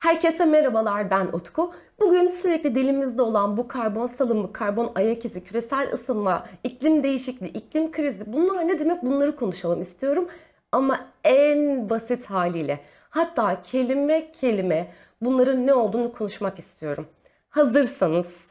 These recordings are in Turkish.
Herkese merhabalar ben Utku. Bugün sürekli dilimizde olan bu karbon salımı, karbon ayak izi, küresel ısınma, iklim değişikliği, iklim krizi bunlar ne demek bunları konuşalım istiyorum. Ama en basit haliyle hatta kelime kelime bunların ne olduğunu konuşmak istiyorum. Hazırsanız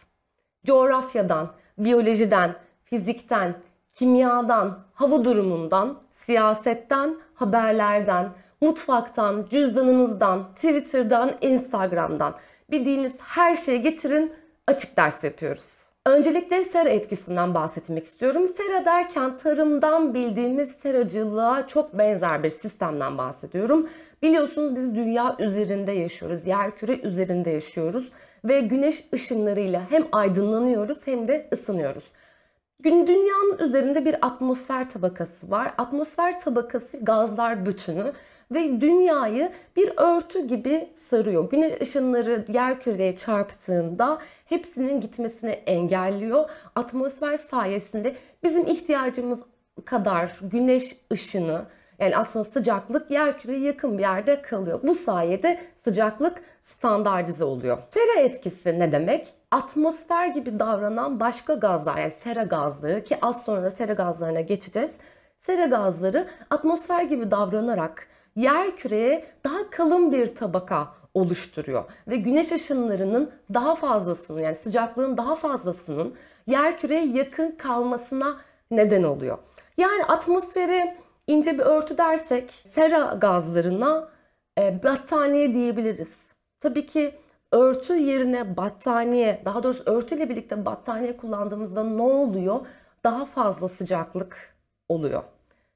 coğrafyadan, biyolojiden, fizikten, kimyadan, hava durumundan, siyasetten, haberlerden, mutfaktan, cüzdanınızdan, Twitter'dan, Instagram'dan bildiğiniz her şeyi getirin açık ders yapıyoruz. Öncelikle sera etkisinden bahsetmek istiyorum. Sera derken tarımdan bildiğimiz seracılığa çok benzer bir sistemden bahsediyorum. Biliyorsunuz biz dünya üzerinde yaşıyoruz, yer küre üzerinde yaşıyoruz ve güneş ışınlarıyla hem aydınlanıyoruz hem de ısınıyoruz. Gün dünyanın üzerinde bir atmosfer tabakası var. Atmosfer tabakası gazlar bütünü ve dünyayı bir örtü gibi sarıyor. Güneş ışınları yer küreye çarptığında hepsinin gitmesini engelliyor. Atmosfer sayesinde bizim ihtiyacımız kadar güneş ışını yani aslında sıcaklık yer küreye yakın bir yerde kalıyor. Bu sayede sıcaklık standartize oluyor. Sera etkisi ne demek? Atmosfer gibi davranan başka gazlar yani sera gazları ki az sonra sera gazlarına geçeceğiz. Sera gazları atmosfer gibi davranarak yer küreye daha kalın bir tabaka oluşturuyor ve güneş ışınlarının daha fazlasının yani sıcaklığın daha fazlasının yer küreye yakın kalmasına neden oluyor. Yani atmosfere ince bir örtü dersek sera gazlarına e, battaniye diyebiliriz. Tabii ki örtü yerine battaniye, daha doğrusu örtüyle birlikte battaniye kullandığımızda ne oluyor? Daha fazla sıcaklık oluyor.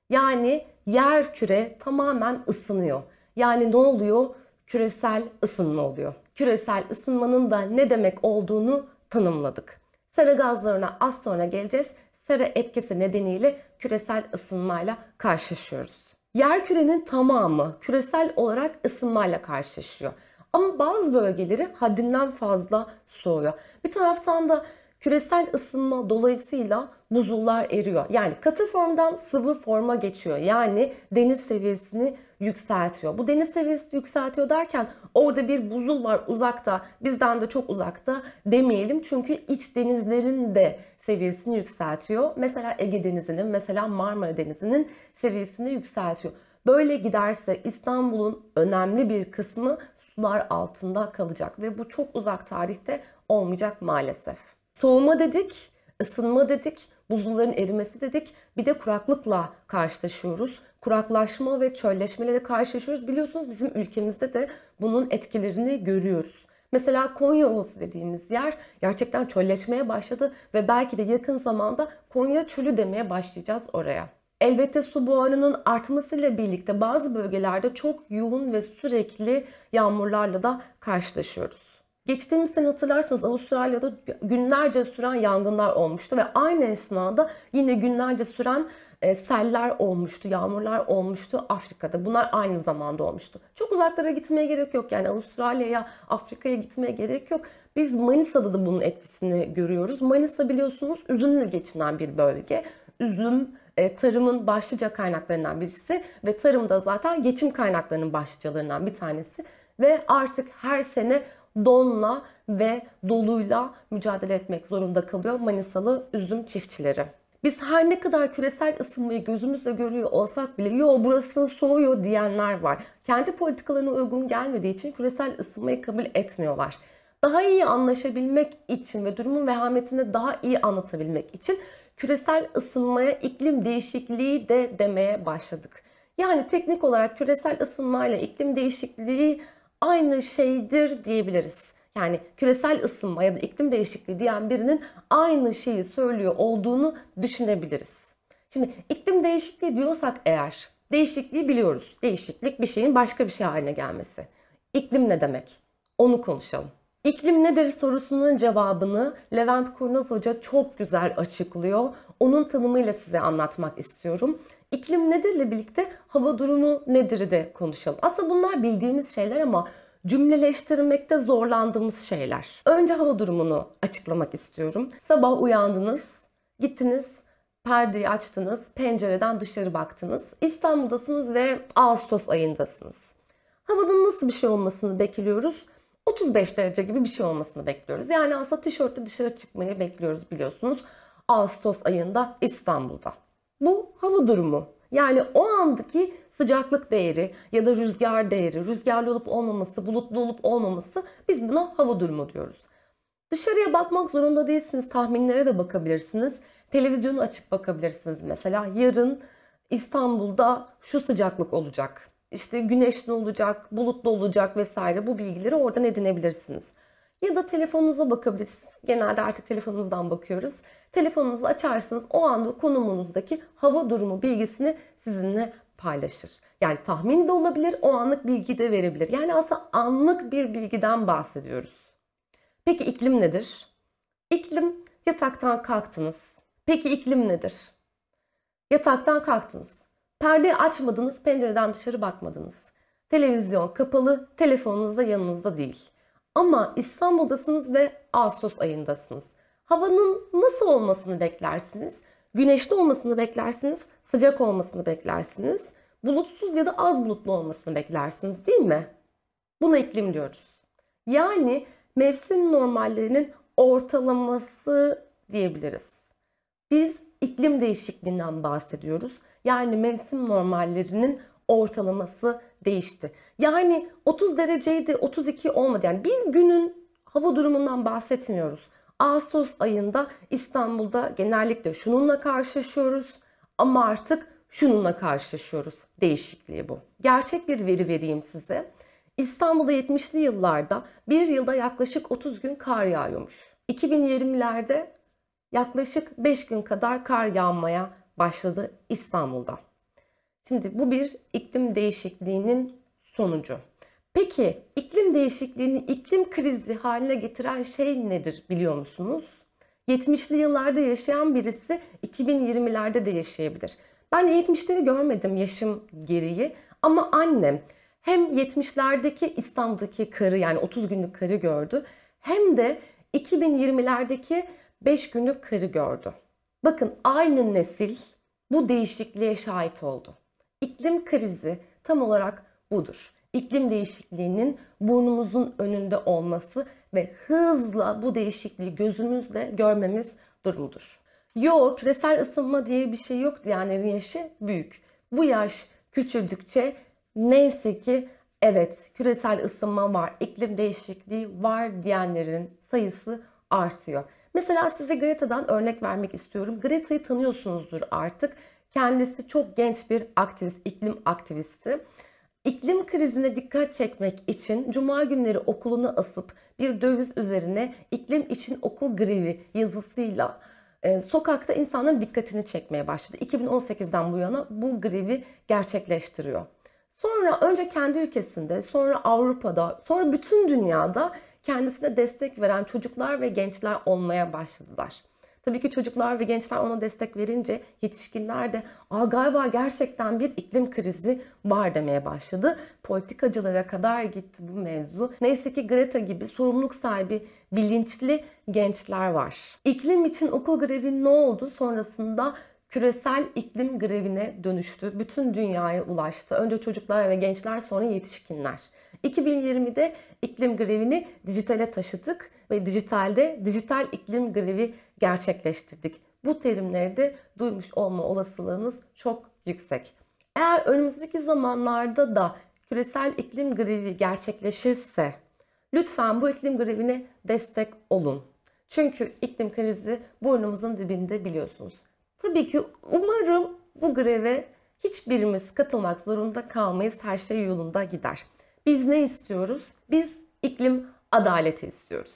Yani yer küre tamamen ısınıyor. Yani ne oluyor? Küresel ısınma oluyor. Küresel ısınmanın da ne demek olduğunu tanımladık. Sera gazlarına az sonra geleceğiz. Sera etkisi nedeniyle küresel ısınmayla karşılaşıyoruz. Yer kürenin tamamı küresel olarak ısınmayla karşılaşıyor. Ama bazı bölgeleri haddinden fazla soğuyor. Bir taraftan da küresel ısınma dolayısıyla buzullar eriyor. Yani katı formdan sıvı forma geçiyor. Yani deniz seviyesini yükseltiyor. Bu deniz seviyesini yükseltiyor derken orada bir buzul var uzakta, bizden de çok uzakta demeyelim. Çünkü iç denizlerin de seviyesini yükseltiyor. Mesela Ege Denizi'nin, mesela Marmara Denizi'nin seviyesini yükseltiyor. Böyle giderse İstanbul'un önemli bir kısmı sular altında kalacak ve bu çok uzak tarihte olmayacak maalesef. Soğuma dedik, ısınma dedik, buzulların erimesi dedik. Bir de kuraklıkla karşılaşıyoruz. Kuraklaşma ve çölleşmeyle de karşılaşıyoruz. Biliyorsunuz bizim ülkemizde de bunun etkilerini görüyoruz. Mesela Konya Ovası dediğimiz yer gerçekten çölleşmeye başladı ve belki de yakın zamanda Konya çölü demeye başlayacağız oraya. Elbette su buharının artmasıyla birlikte bazı bölgelerde çok yoğun ve sürekli yağmurlarla da karşılaşıyoruz. Geçtiğimiz sene hatırlarsanız Avustralya'da günlerce süren yangınlar olmuştu ve aynı esnada yine günlerce süren e, seller olmuştu, yağmurlar olmuştu Afrika'da. Bunlar aynı zamanda olmuştu. Çok uzaklara gitmeye gerek yok yani Avustralya'ya, Afrika'ya gitmeye gerek yok. Biz Manisa'da da bunun etkisini görüyoruz. Manisa biliyorsunuz üzümle geçinen bir bölge. Üzüm e, tarımın başlıca kaynaklarından birisi ve tarımda zaten geçim kaynaklarının başlıcalarından bir tanesi. Ve artık her sene donla ve doluyla mücadele etmek zorunda kalıyor Manisalı üzüm çiftçileri. Biz her ne kadar küresel ısınmayı gözümüzle görüyor olsak bile yo burası soğuyor diyenler var. Kendi politikalarına uygun gelmediği için küresel ısınmayı kabul etmiyorlar. Daha iyi anlaşabilmek için ve durumun vehametini daha iyi anlatabilmek için küresel ısınmaya iklim değişikliği de demeye başladık. Yani teknik olarak küresel ısınmayla iklim değişikliği aynı şeydir diyebiliriz. Yani küresel ısınma ya da iklim değişikliği diyen birinin aynı şeyi söylüyor olduğunu düşünebiliriz. Şimdi iklim değişikliği diyorsak eğer değişikliği biliyoruz. Değişiklik bir şeyin başka bir şey haline gelmesi. İklim ne demek? Onu konuşalım. İklim nedir sorusunun cevabını Levent Kurnaz Hoca çok güzel açıklıyor. Onun tanımıyla size anlatmak istiyorum. İklim nedirle birlikte hava durumu nedir de konuşalım. Aslında bunlar bildiğimiz şeyler ama cümleleştirmekte zorlandığımız şeyler. Önce hava durumunu açıklamak istiyorum. Sabah uyandınız, gittiniz, perdeyi açtınız, pencereden dışarı baktınız. İstanbul'dasınız ve Ağustos ayındasınız. Havanın nasıl bir şey olmasını bekliyoruz? 35 derece gibi bir şey olmasını bekliyoruz. Yani aslında tişörtle dışarı çıkmayı bekliyoruz biliyorsunuz. Ağustos ayında İstanbul'da. Bu hava durumu. Yani o andaki sıcaklık değeri ya da rüzgar değeri, rüzgarlı olup olmaması, bulutlu olup olmaması biz buna hava durumu diyoruz. Dışarıya bakmak zorunda değilsiniz. Tahminlere de bakabilirsiniz. Televizyonu açıp bakabilirsiniz mesela. Yarın İstanbul'da şu sıcaklık olacak. İşte güneşli olacak, bulutlu olacak vesaire. Bu bilgileri oradan edinebilirsiniz. Ya da telefonunuza bakabilirsiniz. Genelde artık telefonumuzdan bakıyoruz. Telefonunuzu açarsınız. O anda konumunuzdaki hava durumu bilgisini sizinle paylaşır. Yani tahmin de olabilir, o anlık bilgi de verebilir. Yani aslında anlık bir bilgiden bahsediyoruz. Peki iklim nedir? İklim yataktan kalktınız. Peki iklim nedir? Yataktan kalktınız. Perdeyi açmadınız, pencereden dışarı bakmadınız. Televizyon kapalı, telefonunuz da yanınızda değil. Ama İstanbul'dasınız ve Ağustos ayındasınız. Havanın nasıl olmasını beklersiniz? Güneşli olmasını beklersiniz, sıcak olmasını beklersiniz. Bulutsuz ya da az bulutlu olmasını beklersiniz değil mi? Buna iklim diyoruz. Yani mevsim normallerinin ortalaması diyebiliriz. Biz iklim değişikliğinden bahsediyoruz. Yani mevsim normallerinin ortalaması değişti. Yani 30 dereceydi 32 olmadı. Yani bir günün hava durumundan bahsetmiyoruz. Ağustos ayında İstanbul'da genellikle şununla karşılaşıyoruz ama artık şununla karşılaşıyoruz. Değişikliği bu. Gerçek bir veri vereyim size. İstanbul'da 70'li yıllarda bir yılda yaklaşık 30 gün kar yağıyormuş. 2020'lerde yaklaşık 5 gün kadar kar yağmaya başladı İstanbul'da. Şimdi bu bir iklim değişikliğinin sonucu. Peki iklim değişikliğini iklim krizi haline getiren şey nedir biliyor musunuz? 70'li yıllarda yaşayan birisi 2020'lerde de yaşayabilir. Ben 70'leri görmedim yaşım gereği ama annem hem 70'lerdeki İstanbul'daki karı yani 30 günlük karı gördü hem de 2020'lerdeki 5 günlük karı gördü. Bakın aynı nesil bu değişikliğe şahit oldu. İklim krizi tam olarak budur. İklim değişikliğinin burnumuzun önünde olması ve hızla bu değişikliği gözümüzle görmemiz durumudur. Yok, küresel ısınma diye bir şey yok diyenlerin yaşı büyük. Bu yaş küçüldükçe neyse ki evet küresel ısınma var, iklim değişikliği var diyenlerin sayısı artıyor. Mesela size Greta'dan örnek vermek istiyorum. Greta'yı tanıyorsunuzdur artık. Kendisi çok genç bir aktivist, iklim aktivisti. İklim krizine dikkat çekmek için cuma günleri okulunu asıp bir döviz üzerine iklim için okul grevi yazısıyla e, sokakta insanların dikkatini çekmeye başladı. 2018'den bu yana bu grevi gerçekleştiriyor. Sonra önce kendi ülkesinde, sonra Avrupa'da, sonra bütün dünyada kendisine destek veren çocuklar ve gençler olmaya başladılar. Tabii ki çocuklar ve gençler ona destek verince yetişkinler de Aa, galiba gerçekten bir iklim krizi var demeye başladı. Politikacılara kadar gitti bu mevzu. Neyse ki Greta gibi sorumluluk sahibi bilinçli gençler var. İklim için okul grevi ne oldu? Sonrasında küresel iklim grevine dönüştü. Bütün dünyaya ulaştı. Önce çocuklar ve gençler sonra yetişkinler. 2020'de iklim grevini dijitale taşıdık ve dijitalde dijital iklim grevi gerçekleştirdik. Bu terimleri de duymuş olma olasılığınız çok yüksek. Eğer önümüzdeki zamanlarda da küresel iklim grevi gerçekleşirse lütfen bu iklim grevine destek olun. Çünkü iklim krizi burnumuzun dibinde biliyorsunuz. Tabii ki umarım bu greve hiçbirimiz katılmak zorunda kalmayız. Her şey yolunda gider. Biz ne istiyoruz? Biz iklim adaleti istiyoruz.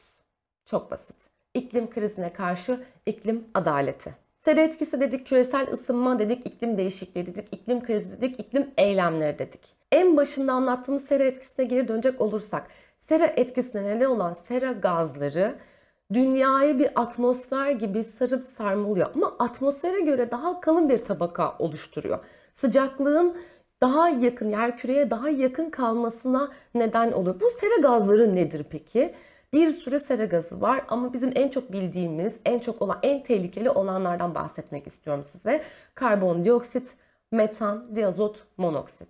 Çok basit. İklim krizine karşı iklim adaleti. Sera etkisi dedik, küresel ısınma dedik, iklim değişikliği dedik, iklim krizi dedik, iklim eylemleri dedik. En başında anlattığımız sera etkisine geri dönecek olursak, sera etkisine neden olan sera gazları dünyayı bir atmosfer gibi sarıp sarmalıyor. Ama atmosfere göre daha kalın bir tabaka oluşturuyor. Sıcaklığın daha yakın, yer küreye daha yakın kalmasına neden oluyor. Bu sera gazları nedir peki? Bir sürü sera gazı var ama bizim en çok bildiğimiz, en çok olan, en tehlikeli olanlardan bahsetmek istiyorum size. Karbondioksit, metan, diazot, monoksit.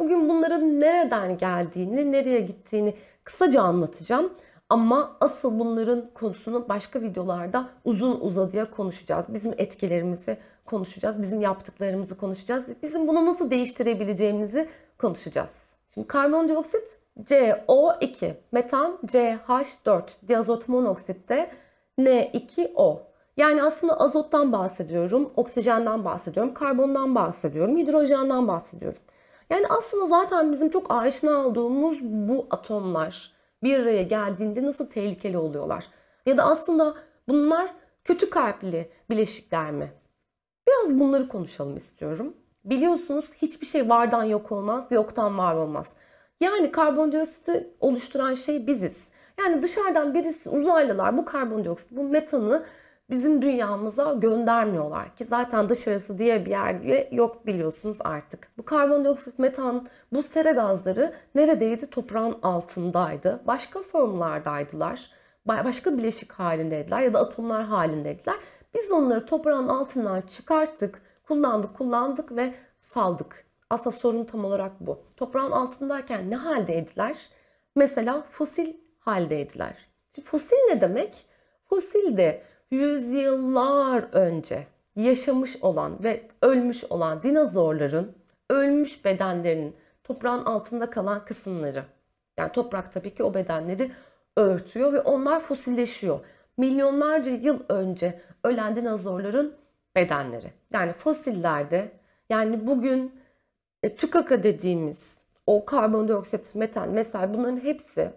Bugün bunların nereden geldiğini, nereye gittiğini kısaca anlatacağım. Ama asıl bunların konusunu başka videolarda uzun uzadıya konuşacağız. Bizim etkilerimizi konuşacağız, bizim yaptıklarımızı konuşacağız. Bizim bunu nasıl değiştirebileceğimizi konuşacağız. Şimdi karbondioksit CO2, metan CH4, diazot monoksit de N2O. Yani aslında azottan bahsediyorum, oksijenden bahsediyorum, karbondan bahsediyorum, hidrojenden bahsediyorum. Yani aslında zaten bizim çok aşina olduğumuz bu atomlar bir araya geldiğinde nasıl tehlikeli oluyorlar? Ya da aslında bunlar kötü kalpli bileşikler mi? Biraz bunları konuşalım istiyorum. Biliyorsunuz hiçbir şey vardan yok olmaz, yoktan var olmaz. Yani karbondioksiti oluşturan şey biziz. Yani dışarıdan birisi uzaylılar bu karbondioksit, bu metanı bizim dünyamıza göndermiyorlar ki zaten dışarısı diye bir yer yok biliyorsunuz artık. Bu karbondioksit, metan, bu sera gazları neredeydi? Toprağın altındaydı. Başka formlardaydılar. Başka bileşik halindeydiler ya da atomlar halindeydiler. Biz onları toprağın altından çıkarttık, kullandık, kullandık ve saldık. Aslında sorun tam olarak bu. Toprağın altındayken ne haldeydiler? Mesela fosil haldeydiler. Şimdi fosil ne demek? Fosil de yüzyıllar önce yaşamış olan ve ölmüş olan dinozorların ölmüş bedenlerinin toprağın altında kalan kısımları. Yani toprak tabii ki o bedenleri örtüyor ve onlar fosilleşiyor. Milyonlarca yıl önce ölen dinozorların bedenleri. Yani fosillerde yani bugün e, tükaka dediğimiz o karbondioksit, metan, mesal bunların hepsi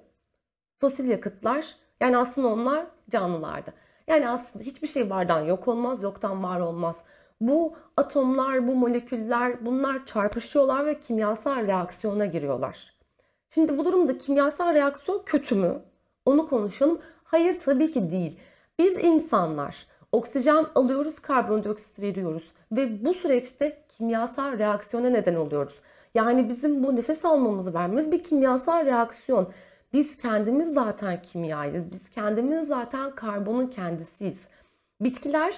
fosil yakıtlar. Yani aslında onlar canlılardı. Yani aslında hiçbir şey vardan yok olmaz, yoktan var olmaz. Bu atomlar, bu moleküller bunlar çarpışıyorlar ve kimyasal reaksiyona giriyorlar. Şimdi bu durumda kimyasal reaksiyon kötü mü? Onu konuşalım. Hayır tabii ki değil. Biz insanlar oksijen alıyoruz, karbondioksit veriyoruz ve bu süreçte kimyasal reaksiyona neden oluyoruz. Yani bizim bu nefes almamızı vermemiz bir kimyasal reaksiyon. Biz kendimiz zaten kimyayız. Biz kendimiz zaten karbonun kendisiyiz. Bitkiler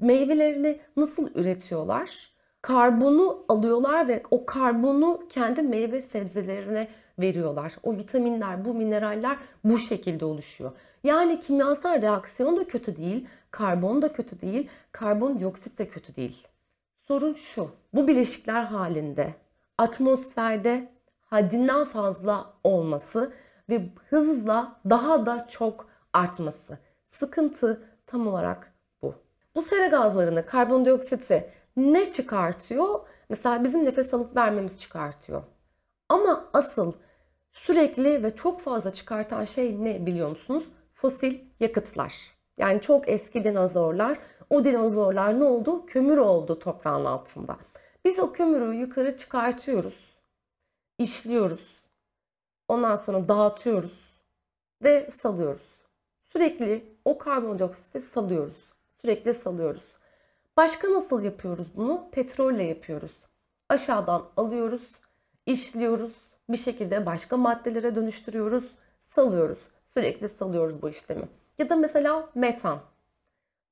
meyvelerini nasıl üretiyorlar? Karbonu alıyorlar ve o karbonu kendi meyve sebzelerine veriyorlar. O vitaminler, bu mineraller bu şekilde oluşuyor. Yani kimyasal reaksiyon da kötü değil, karbon da kötü değil, karbondioksit de kötü değil. Sorun şu, bu bileşikler halinde atmosferde haddinden fazla olması ve hızla daha da çok artması. Sıkıntı tam olarak bu. Bu sera gazlarını, karbondioksiti ne çıkartıyor? Mesela bizim nefes alıp vermemiz çıkartıyor. Ama asıl sürekli ve çok fazla çıkartan şey ne biliyor musunuz? Fosil yakıtlar. Yani çok eski dinozorlar. O dinozorlar ne oldu? Kömür oldu toprağın altında. Biz o kömürü yukarı çıkartıyoruz. işliyoruz. Ondan sonra dağıtıyoruz ve salıyoruz. Sürekli o karbondioksiti salıyoruz. Sürekli salıyoruz. Başka nasıl yapıyoruz bunu? Petrolle yapıyoruz. Aşağıdan alıyoruz, işliyoruz, bir şekilde başka maddelere dönüştürüyoruz, salıyoruz. Sürekli salıyoruz bu işlemi. Ya da mesela metan.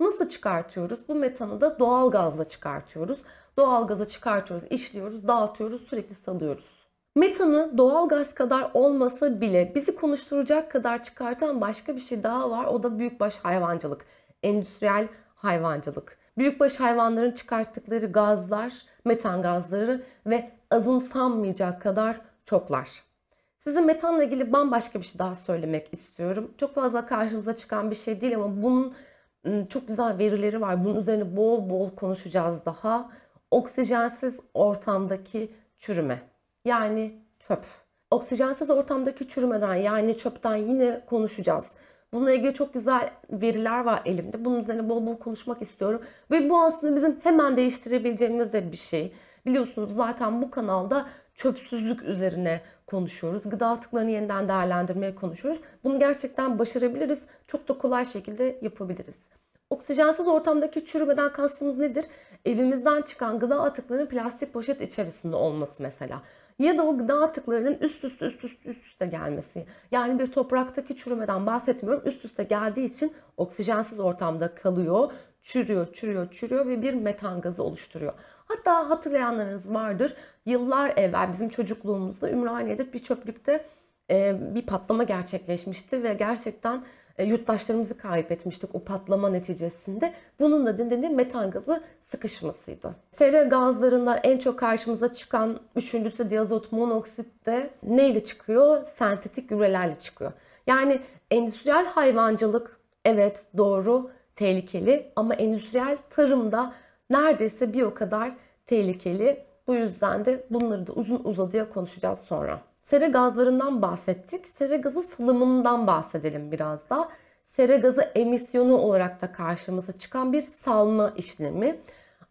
Nasıl çıkartıyoruz? Bu metanı da doğal gazla çıkartıyoruz. Doğal gaza çıkartıyoruz, işliyoruz, dağıtıyoruz, sürekli salıyoruz. Metanı doğal gaz kadar olmasa bile bizi konuşturacak kadar çıkartan başka bir şey daha var. O da büyükbaş hayvancılık. Endüstriyel hayvancılık. Büyükbaş hayvanların çıkarttıkları gazlar, metan gazları ve azımsanmayacak kadar çoklar. Size metanla ilgili bambaşka bir şey daha söylemek istiyorum. Çok fazla karşımıza çıkan bir şey değil ama bunun ıı, çok güzel verileri var. Bunun üzerine bol bol konuşacağız daha. Oksijensiz ortamdaki çürüme. Yani çöp. Oksijensiz ortamdaki çürümeden yani çöpten yine konuşacağız. Bununla ilgili çok güzel veriler var elimde. Bunun üzerine bol bol konuşmak istiyorum. Ve bu aslında bizim hemen değiştirebileceğimiz de bir şey. Biliyorsunuz zaten bu kanalda çöpsüzlük üzerine konuşuyoruz. Gıda atıklarını yeniden değerlendirmeye konuşuyoruz. Bunu gerçekten başarabiliriz. Çok da kolay şekilde yapabiliriz. Oksijensiz ortamdaki çürümeden kastımız nedir? Evimizden çıkan gıda atıklarının plastik poşet içerisinde olması mesela. Ya da o gıda atıklarının üst üste üst üste üst üste gelmesi. Yani bir topraktaki çürümeden bahsetmiyorum. Üst üste geldiği için oksijensiz ortamda kalıyor, çürüyor, çürüyor, çürüyor ve bir metan gazı oluşturuyor. Hatta hatırlayanlarınız vardır. Yıllar evvel bizim çocukluğumuzda Ümraniye'de bir çöplükte e, bir patlama gerçekleşmişti ve gerçekten e, yurttaşlarımızı kaybetmiştik o patlama neticesinde. Bunun da nedeni metan gazı sıkışmasıydı. Sera gazlarından en çok karşımıza çıkan üçüncüsü diazot monoksit de neyle çıkıyor? Sentetik gübrelerle çıkıyor. Yani endüstriyel hayvancılık evet doğru tehlikeli ama endüstriyel tarımda neredeyse bir o kadar tehlikeli. Bu yüzden de bunları da uzun uzadıya konuşacağız sonra. Sera gazlarından bahsettik. Sera gazı salımından bahsedelim biraz da. Sera gazı emisyonu olarak da karşımıza çıkan bir salma işlemi.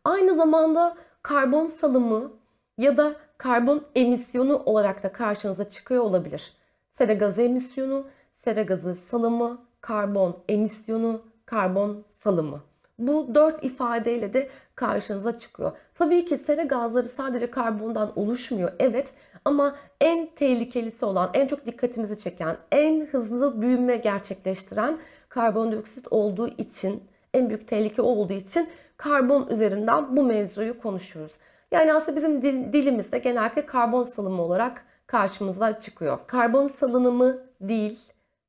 Aynı zamanda karbon salımı ya da karbon emisyonu olarak da karşınıza çıkıyor olabilir. Sera gazı emisyonu, sera gazı salımı, karbon emisyonu, karbon salımı. Bu dört ifadeyle de karşınıza çıkıyor. Tabii ki sera gazları sadece karbondan oluşmuyor evet ama en tehlikelisi olan, en çok dikkatimizi çeken, en hızlı büyüme gerçekleştiren karbondioksit olduğu için, en büyük tehlike olduğu için karbon üzerinden bu mevzuyu konuşuyoruz. Yani aslında bizim dil, dilimizde genellikle karbon salımı olarak karşımıza çıkıyor. Karbon salınımı değil.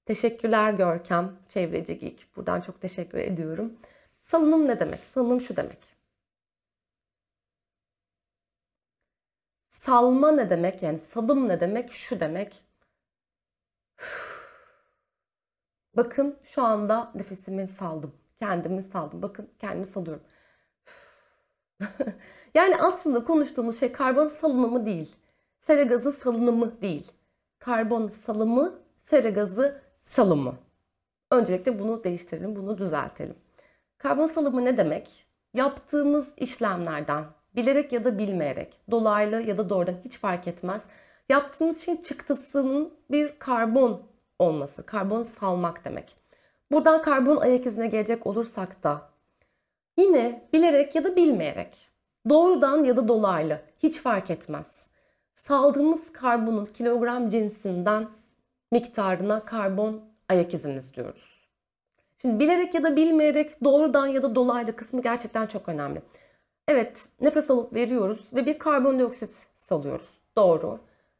Teşekkürler Görkem, Çevreci Geek. Buradan çok teşekkür ediyorum. Salınım ne demek? Salınım şu demek. Salma ne demek? Yani salım ne demek? Şu demek. Bakın şu anda nefesimi saldım. Kendimi saldım. Bakın kendimi salıyorum. yani aslında konuştuğumuz şey karbon salınımı değil. Sera gazı salınımı değil. Karbon salımı, sera gazı salımı. Öncelikle bunu değiştirelim, bunu düzeltelim. Karbon salımı ne demek? Yaptığımız işlemlerden bilerek ya da bilmeyerek, dolaylı ya da doğrudan hiç fark etmez. Yaptığımız şeyin çıktısının bir karbon olması, karbon salmak demek. Buradan karbon ayak izine gelecek olursak da yine bilerek ya da bilmeyerek, doğrudan ya da dolaylı hiç fark etmez. Saldığımız karbonun kilogram cinsinden miktarına karbon ayak izimiz diyoruz. Şimdi bilerek ya da bilmeyerek doğrudan ya da dolaylı kısmı gerçekten çok önemli. Evet nefes alıp veriyoruz ve bir karbondioksit salıyoruz. Doğru.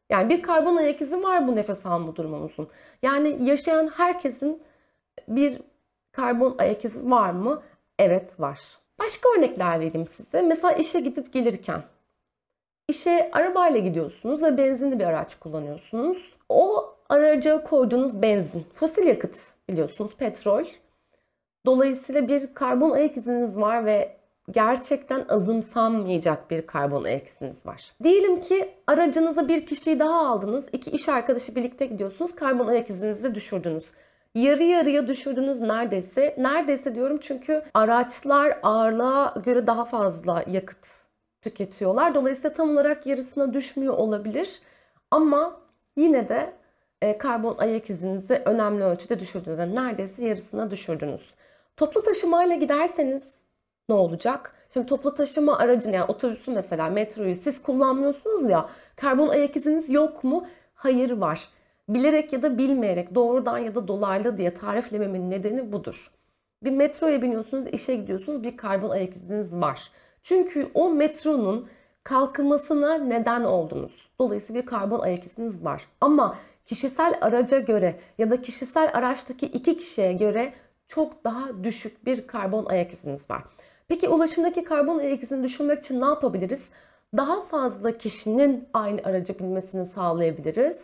Yani bir karbon ayak izi var bu nefes alma durumumuzun. Yani yaşayan herkesin bir karbon ayak izi var mı? Evet var. Başka örnekler vereyim size. Mesela işe gidip gelirken. İşe arabayla gidiyorsunuz ve benzinli bir araç kullanıyorsunuz. O araca koyduğunuz benzin, fosil yakıt biliyorsunuz petrol. Dolayısıyla bir karbon ayak iziniz var ve gerçekten azımsanmayacak bir karbon ayak iziniz var. Diyelim ki aracınıza bir kişiyi daha aldınız. iki iş arkadaşı birlikte gidiyorsunuz. Karbon ayak düşürdünüz. Yarı yarıya düşürdünüz neredeyse. Neredeyse diyorum çünkü araçlar ağırlığa göre daha fazla yakıt tüketiyorlar. Dolayısıyla tam olarak yarısına düşmüyor olabilir. Ama yine de e, karbon ayak izinizi önemli ölçüde düşürdünüz. Yani neredeyse yarısına düşürdünüz. Toplu taşımayla giderseniz ne olacak? Şimdi toplu taşıma aracını yani otobüsü mesela metroyu siz kullanmıyorsunuz ya karbon ayak iziniz yok mu? Hayır var. Bilerek ya da bilmeyerek doğrudan ya da dolaylı diye tariflememin nedeni budur. Bir metroya biniyorsunuz, işe gidiyorsunuz bir karbon ayak iziniz var. Çünkü o metronun kalkmasına neden oldunuz. Dolayısıyla bir karbon ayak iziniz var. Ama kişisel araca göre ya da kişisel araçtaki iki kişiye göre çok daha düşük bir karbon ayak iziniz var. Peki ulaşımdaki karbon ayak izini düşürmek için ne yapabiliriz? Daha fazla kişinin aynı araca binmesini sağlayabiliriz.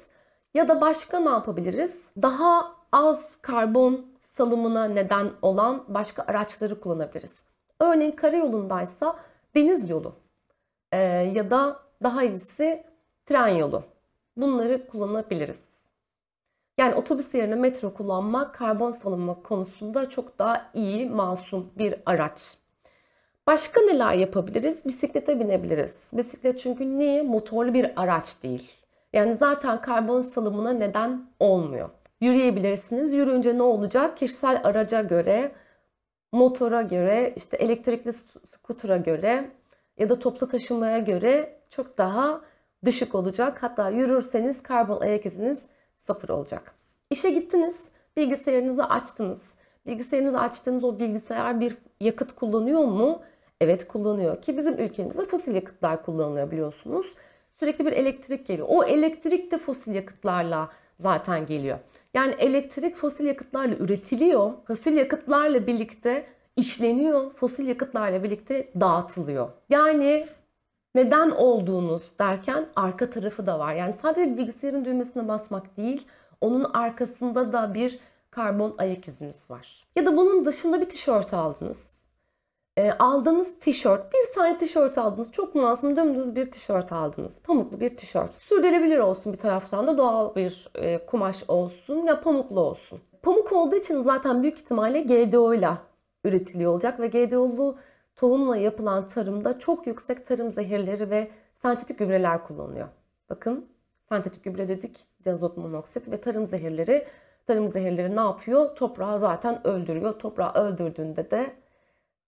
Ya da başka ne yapabiliriz? Daha az karbon salımına neden olan başka araçları kullanabiliriz. Örneğin karayolundaysa deniz yolu ee, ya da daha iyisi tren yolu. Bunları kullanabiliriz. Yani otobüs yerine metro kullanmak karbon salınma konusunda çok daha iyi, masum bir araç. Başka neler yapabiliriz? Bisiklete binebiliriz. Bisiklet çünkü niye? Motorlu bir araç değil. Yani zaten karbon salımına neden olmuyor. Yürüyebilirsiniz. Yürüyünce ne olacak? Kişisel araca göre, motora göre, işte elektrikli skutura göre ya da toplu taşımaya göre çok daha düşük olacak. Hatta yürürseniz karbon ayak iziniz sıfır olacak. İşe gittiniz, bilgisayarınızı açtınız. Bilgisayarınızı açtığınız o bilgisayar bir yakıt kullanıyor mu? Evet kullanıyor ki bizim ülkemizde fosil yakıtlar kullanılıyor biliyorsunuz. Sürekli bir elektrik geliyor. O elektrik de fosil yakıtlarla zaten geliyor. Yani elektrik fosil yakıtlarla üretiliyor. Fosil yakıtlarla birlikte işleniyor. Fosil yakıtlarla birlikte dağıtılıyor. Yani neden olduğunuz derken arka tarafı da var. Yani sadece bilgisayarın düğmesine basmak değil, onun arkasında da bir karbon ayak iziniz var. Ya da bunun dışında bir tişört aldınız. E, aldığınız tişört, bir tane tişört aldınız. Çok masum dümdüz bir tişört aldınız. Pamuklu bir tişört. Sürdürülebilir olsun bir taraftan da doğal bir e, kumaş olsun ya pamuklu olsun. Pamuk olduğu için zaten büyük ihtimalle GDO ile üretiliyor olacak ve GDO'lu tohumla yapılan tarımda çok yüksek tarım zehirleri ve sentetik gübreler kullanılıyor. Bakın sentetik gübre dedik, diazot monoksit ve tarım zehirleri. Tarım zehirleri ne yapıyor? Toprağı zaten öldürüyor. Toprağı öldürdüğünde de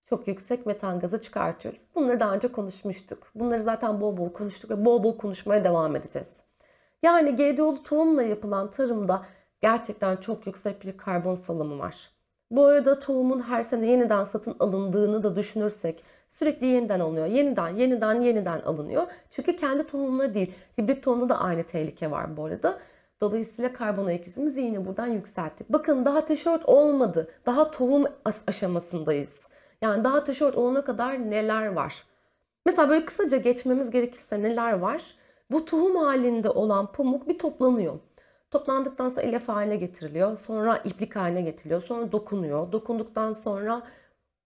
çok yüksek metan gazı çıkartıyoruz. Bunları daha önce konuşmuştuk. Bunları zaten bol bol konuştuk ve bol bol konuşmaya devam edeceğiz. Yani GDO'lu tohumla yapılan tarımda gerçekten çok yüksek bir karbon salımı var. Bu arada tohumun her sene yeniden satın alındığını da düşünürsek sürekli yeniden alınıyor. Yeniden, yeniden, yeniden alınıyor. Çünkü kendi tohumları değil. Hibrit tohumda da aynı tehlike var bu arada. Dolayısıyla karbon ayak izimizi yine buradan yükselttik. Bakın daha tişört olmadı. Daha tohum aşamasındayız. Yani daha tişört olana kadar neler var? Mesela böyle kısaca geçmemiz gerekirse neler var? Bu tohum halinde olan pamuk bir toplanıyor. Toplandıktan sonra elef haline getiriliyor. Sonra iplik haline getiriliyor. Sonra dokunuyor. Dokunduktan sonra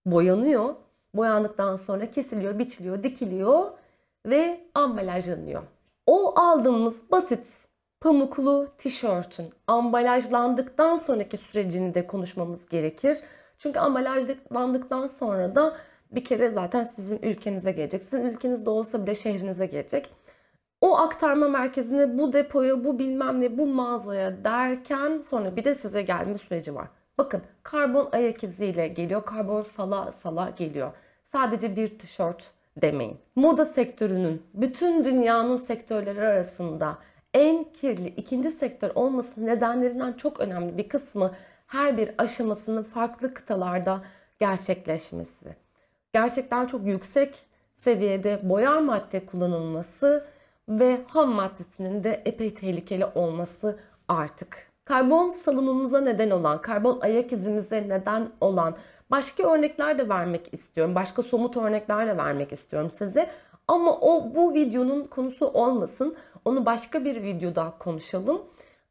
boyanıyor. Boyandıktan sonra kesiliyor, biçiliyor, dikiliyor ve ambalajlanıyor. O aldığımız basit pamuklu tişörtün ambalajlandıktan sonraki sürecini de konuşmamız gerekir. Çünkü ambalajlandıktan sonra da bir kere zaten sizin ülkenize gelecek. Sizin ülkenizde olsa bile şehrinize gelecek. O aktarma merkezine bu depoya, bu bilmem ne, bu mağazaya derken sonra bir de size gelme süreci var. Bakın karbon ayak iziyle geliyor, karbon sala sala geliyor. Sadece bir tişört demeyin. Moda sektörünün bütün dünyanın sektörleri arasında en kirli ikinci sektör olması nedenlerinden çok önemli bir kısmı her bir aşamasının farklı kıtalarda gerçekleşmesi. Gerçekten çok yüksek seviyede boyar madde kullanılması ve ham maddesinin de epey tehlikeli olması artık. Karbon salımımıza neden olan, karbon ayak izimize neden olan başka örnekler de vermek istiyorum. Başka somut örnekler de vermek istiyorum size. Ama o bu videonun konusu olmasın. Onu başka bir videoda konuşalım.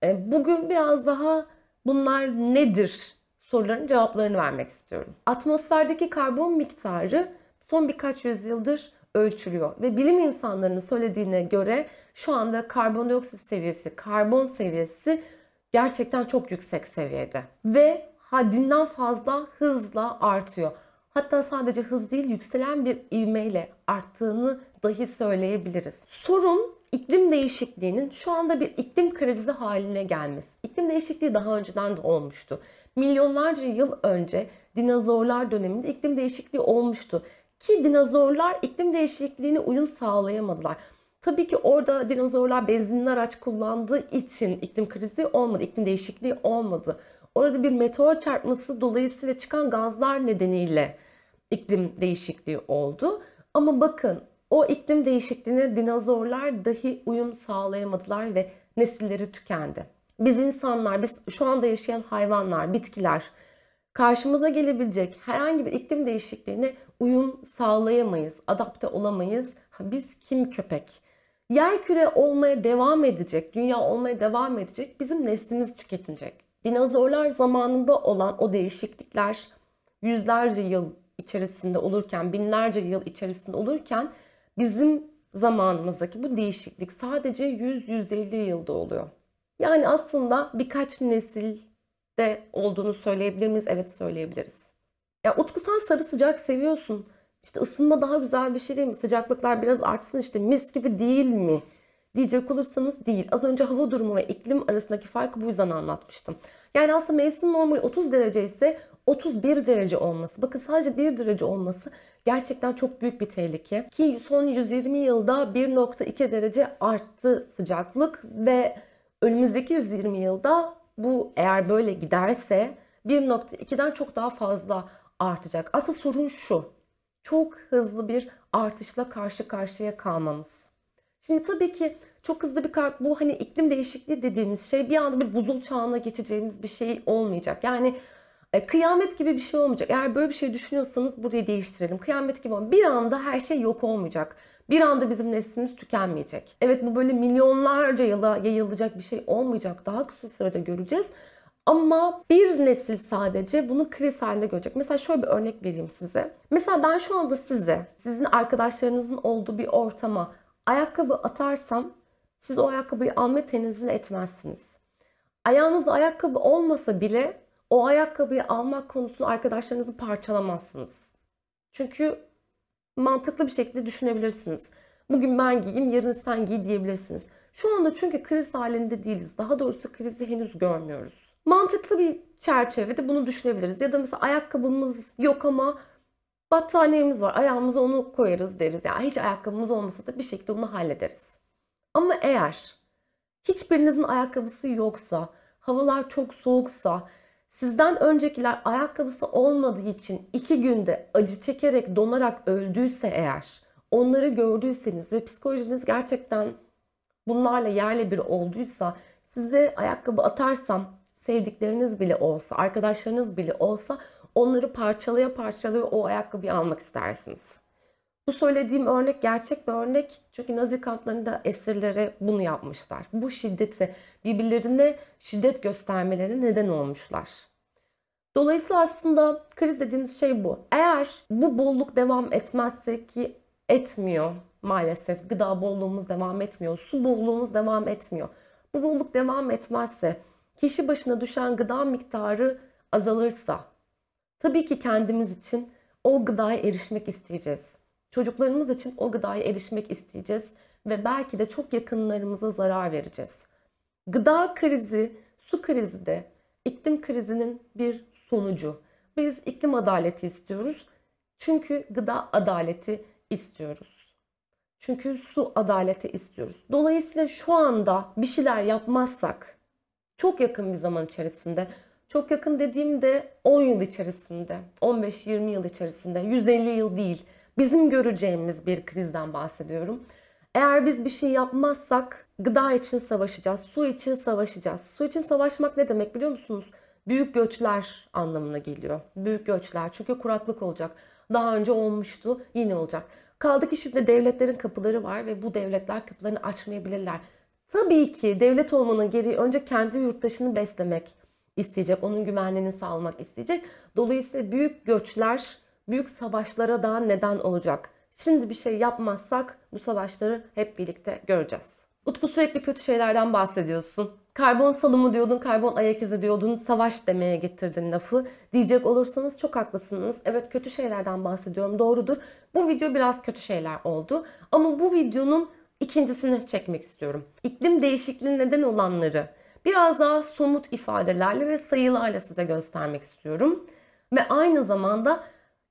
E, bugün biraz daha bunlar nedir soruların cevaplarını vermek istiyorum. Atmosferdeki karbon miktarı son birkaç yüzyıldır ölçülüyor ve bilim insanlarının söylediğine göre şu anda karbondioksit seviyesi, karbon seviyesi gerçekten çok yüksek seviyede ve haddinden fazla hızla artıyor. Hatta sadece hız değil yükselen bir ivmeyle arttığını dahi söyleyebiliriz. Sorun iklim değişikliğinin şu anda bir iklim krizi haline gelmesi. İklim değişikliği daha önceden de olmuştu. Milyonlarca yıl önce dinozorlar döneminde iklim değişikliği olmuştu. Ki dinozorlar iklim değişikliğine uyum sağlayamadılar. Tabii ki orada dinozorlar benzinli araç kullandığı için iklim krizi olmadı, iklim değişikliği olmadı. Orada bir meteor çarpması dolayısıyla çıkan gazlar nedeniyle iklim değişikliği oldu. Ama bakın o iklim değişikliğine dinozorlar dahi uyum sağlayamadılar ve nesilleri tükendi. Biz insanlar, biz şu anda yaşayan hayvanlar, bitkiler karşımıza gelebilecek herhangi bir iklim değişikliğine uyum sağlayamayız, adapte olamayız. Biz kim köpek? Yer küre olmaya devam edecek, dünya olmaya devam edecek, bizim neslimiz tüketilecek. Dinozorlar zamanında olan o değişiklikler yüzlerce yıl içerisinde olurken, binlerce yıl içerisinde olurken bizim zamanımızdaki bu değişiklik sadece 100-150 yılda oluyor. Yani aslında birkaç nesilde olduğunu söyleyebilir miyiz? Evet söyleyebiliriz. Ya Utku sen sarı sıcak seviyorsun. İşte ısınma daha güzel bir şey değil mi? Sıcaklıklar biraz artsın işte mis gibi değil mi? Diyecek olursanız değil. Az önce hava durumu ve iklim arasındaki farkı bu yüzden anlatmıştım. Yani aslında mevsim normali 30 derece ise 31 derece olması. Bakın sadece 1 derece olması gerçekten çok büyük bir tehlike. Ki son 120 yılda 1.2 derece arttı sıcaklık ve önümüzdeki 120 yılda bu eğer böyle giderse 1.2'den çok daha fazla artacak. Asıl sorun şu. çok hızlı bir artışla karşı karşıya kalmamız. Şimdi tabii ki çok hızlı bir kar bu hani iklim değişikliği dediğimiz şey bir anda bir buzul çağına geçeceğimiz bir şey olmayacak. Yani e, kıyamet gibi bir şey olmayacak. Eğer böyle bir şey düşünüyorsanız burayı değiştirelim. Kıyamet gibi olmayacak. Bir anda her şey yok olmayacak. Bir anda bizim neslimiz tükenmeyecek. Evet bu böyle milyonlarca yıla yayılacak bir şey olmayacak. Daha kısa sürede göreceğiz. Ama bir nesil sadece bunu kriz halinde görecek. Mesela şöyle bir örnek vereyim size. Mesela ben şu anda size, sizin arkadaşlarınızın olduğu bir ortama ayakkabı atarsam siz o ayakkabıyı alma tenezzül etmezsiniz. Ayağınızda ayakkabı olmasa bile o ayakkabıyı almak konusunda arkadaşlarınızı parçalamazsınız. Çünkü mantıklı bir şekilde düşünebilirsiniz. Bugün ben giyeyim, yarın sen giy diyebilirsiniz. Şu anda çünkü kriz halinde değiliz. Daha doğrusu krizi henüz görmüyoruz. Mantıklı bir çerçevede bunu düşünebiliriz. Ya da mesela ayakkabımız yok ama battaniyemiz var. Ayağımıza onu koyarız deriz. Yani hiç ayakkabımız olmasa da bir şekilde onu hallederiz. Ama eğer hiçbirinizin ayakkabısı yoksa, havalar çok soğuksa, sizden öncekiler ayakkabısı olmadığı için iki günde acı çekerek, donarak öldüyse eğer, onları gördüyseniz ve psikolojiniz gerçekten bunlarla yerle bir olduysa, size ayakkabı atarsam, sevdikleriniz bile olsa, arkadaşlarınız bile olsa onları parçalaya parçalaya o ayakkabıyı almak istersiniz. Bu söylediğim örnek gerçek bir örnek. Çünkü Nazi kamplarında esirlere bunu yapmışlar. Bu şiddeti, birbirlerine şiddet göstermeleri neden olmuşlar. Dolayısıyla aslında kriz dediğimiz şey bu. Eğer bu bolluk devam etmezse ki etmiyor maalesef. Gıda bolluğumuz devam etmiyor. Su bolluğumuz devam etmiyor. Bu bolluk devam etmezse, kişi başına düşen gıda miktarı azalırsa, tabii ki kendimiz için o gıdaya erişmek isteyeceğiz. Çocuklarımız için o gıdaya erişmek isteyeceğiz ve belki de çok yakınlarımıza zarar vereceğiz. Gıda krizi, su krizi de iklim krizinin bir sonucu. Biz iklim adaleti istiyoruz. Çünkü gıda adaleti istiyoruz. Çünkü su adaleti istiyoruz. Dolayısıyla şu anda bir şeyler yapmazsak çok yakın bir zaman içerisinde çok yakın dediğimde 10 yıl içerisinde, 15-20 yıl içerisinde, 150 yıl değil bizim göreceğimiz bir krizden bahsediyorum. Eğer biz bir şey yapmazsak gıda için savaşacağız, su için savaşacağız. Su için savaşmak ne demek biliyor musunuz? Büyük göçler anlamına geliyor. Büyük göçler çünkü kuraklık olacak. Daha önce olmuştu, yine olacak. Kaldı ki şimdi devletlerin kapıları var ve bu devletler kapılarını açmayabilirler. Tabii ki devlet olmanın gereği önce kendi yurttaşını beslemek isteyecek, onun güvenliğini sağlamak isteyecek. Dolayısıyla büyük göçler büyük savaşlara da neden olacak. Şimdi bir şey yapmazsak bu savaşları hep birlikte göreceğiz. Utku sürekli kötü şeylerden bahsediyorsun. Karbon salımı diyordun, karbon ayak izi diyordun, savaş demeye getirdin lafı. Diyecek olursanız çok haklısınız. Evet kötü şeylerden bahsediyorum, doğrudur. Bu video biraz kötü şeyler oldu. Ama bu videonun ikincisini çekmek istiyorum. İklim değişikliği neden olanları biraz daha somut ifadelerle ve sayılarla size göstermek istiyorum. Ve aynı zamanda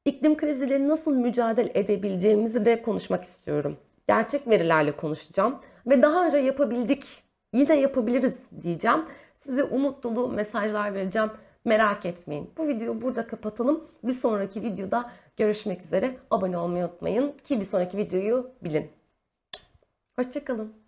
iklim kriziyle nasıl mücadele edebileceğimizi de konuşmak istiyorum. Gerçek verilerle konuşacağım ve daha önce yapabildik, yine yapabiliriz diyeceğim. Size umut dolu mesajlar vereceğim. Merak etmeyin. Bu videoyu burada kapatalım. Bir sonraki videoda görüşmek üzere. Abone olmayı unutmayın ki bir sonraki videoyu bilin. Hoşçakalın.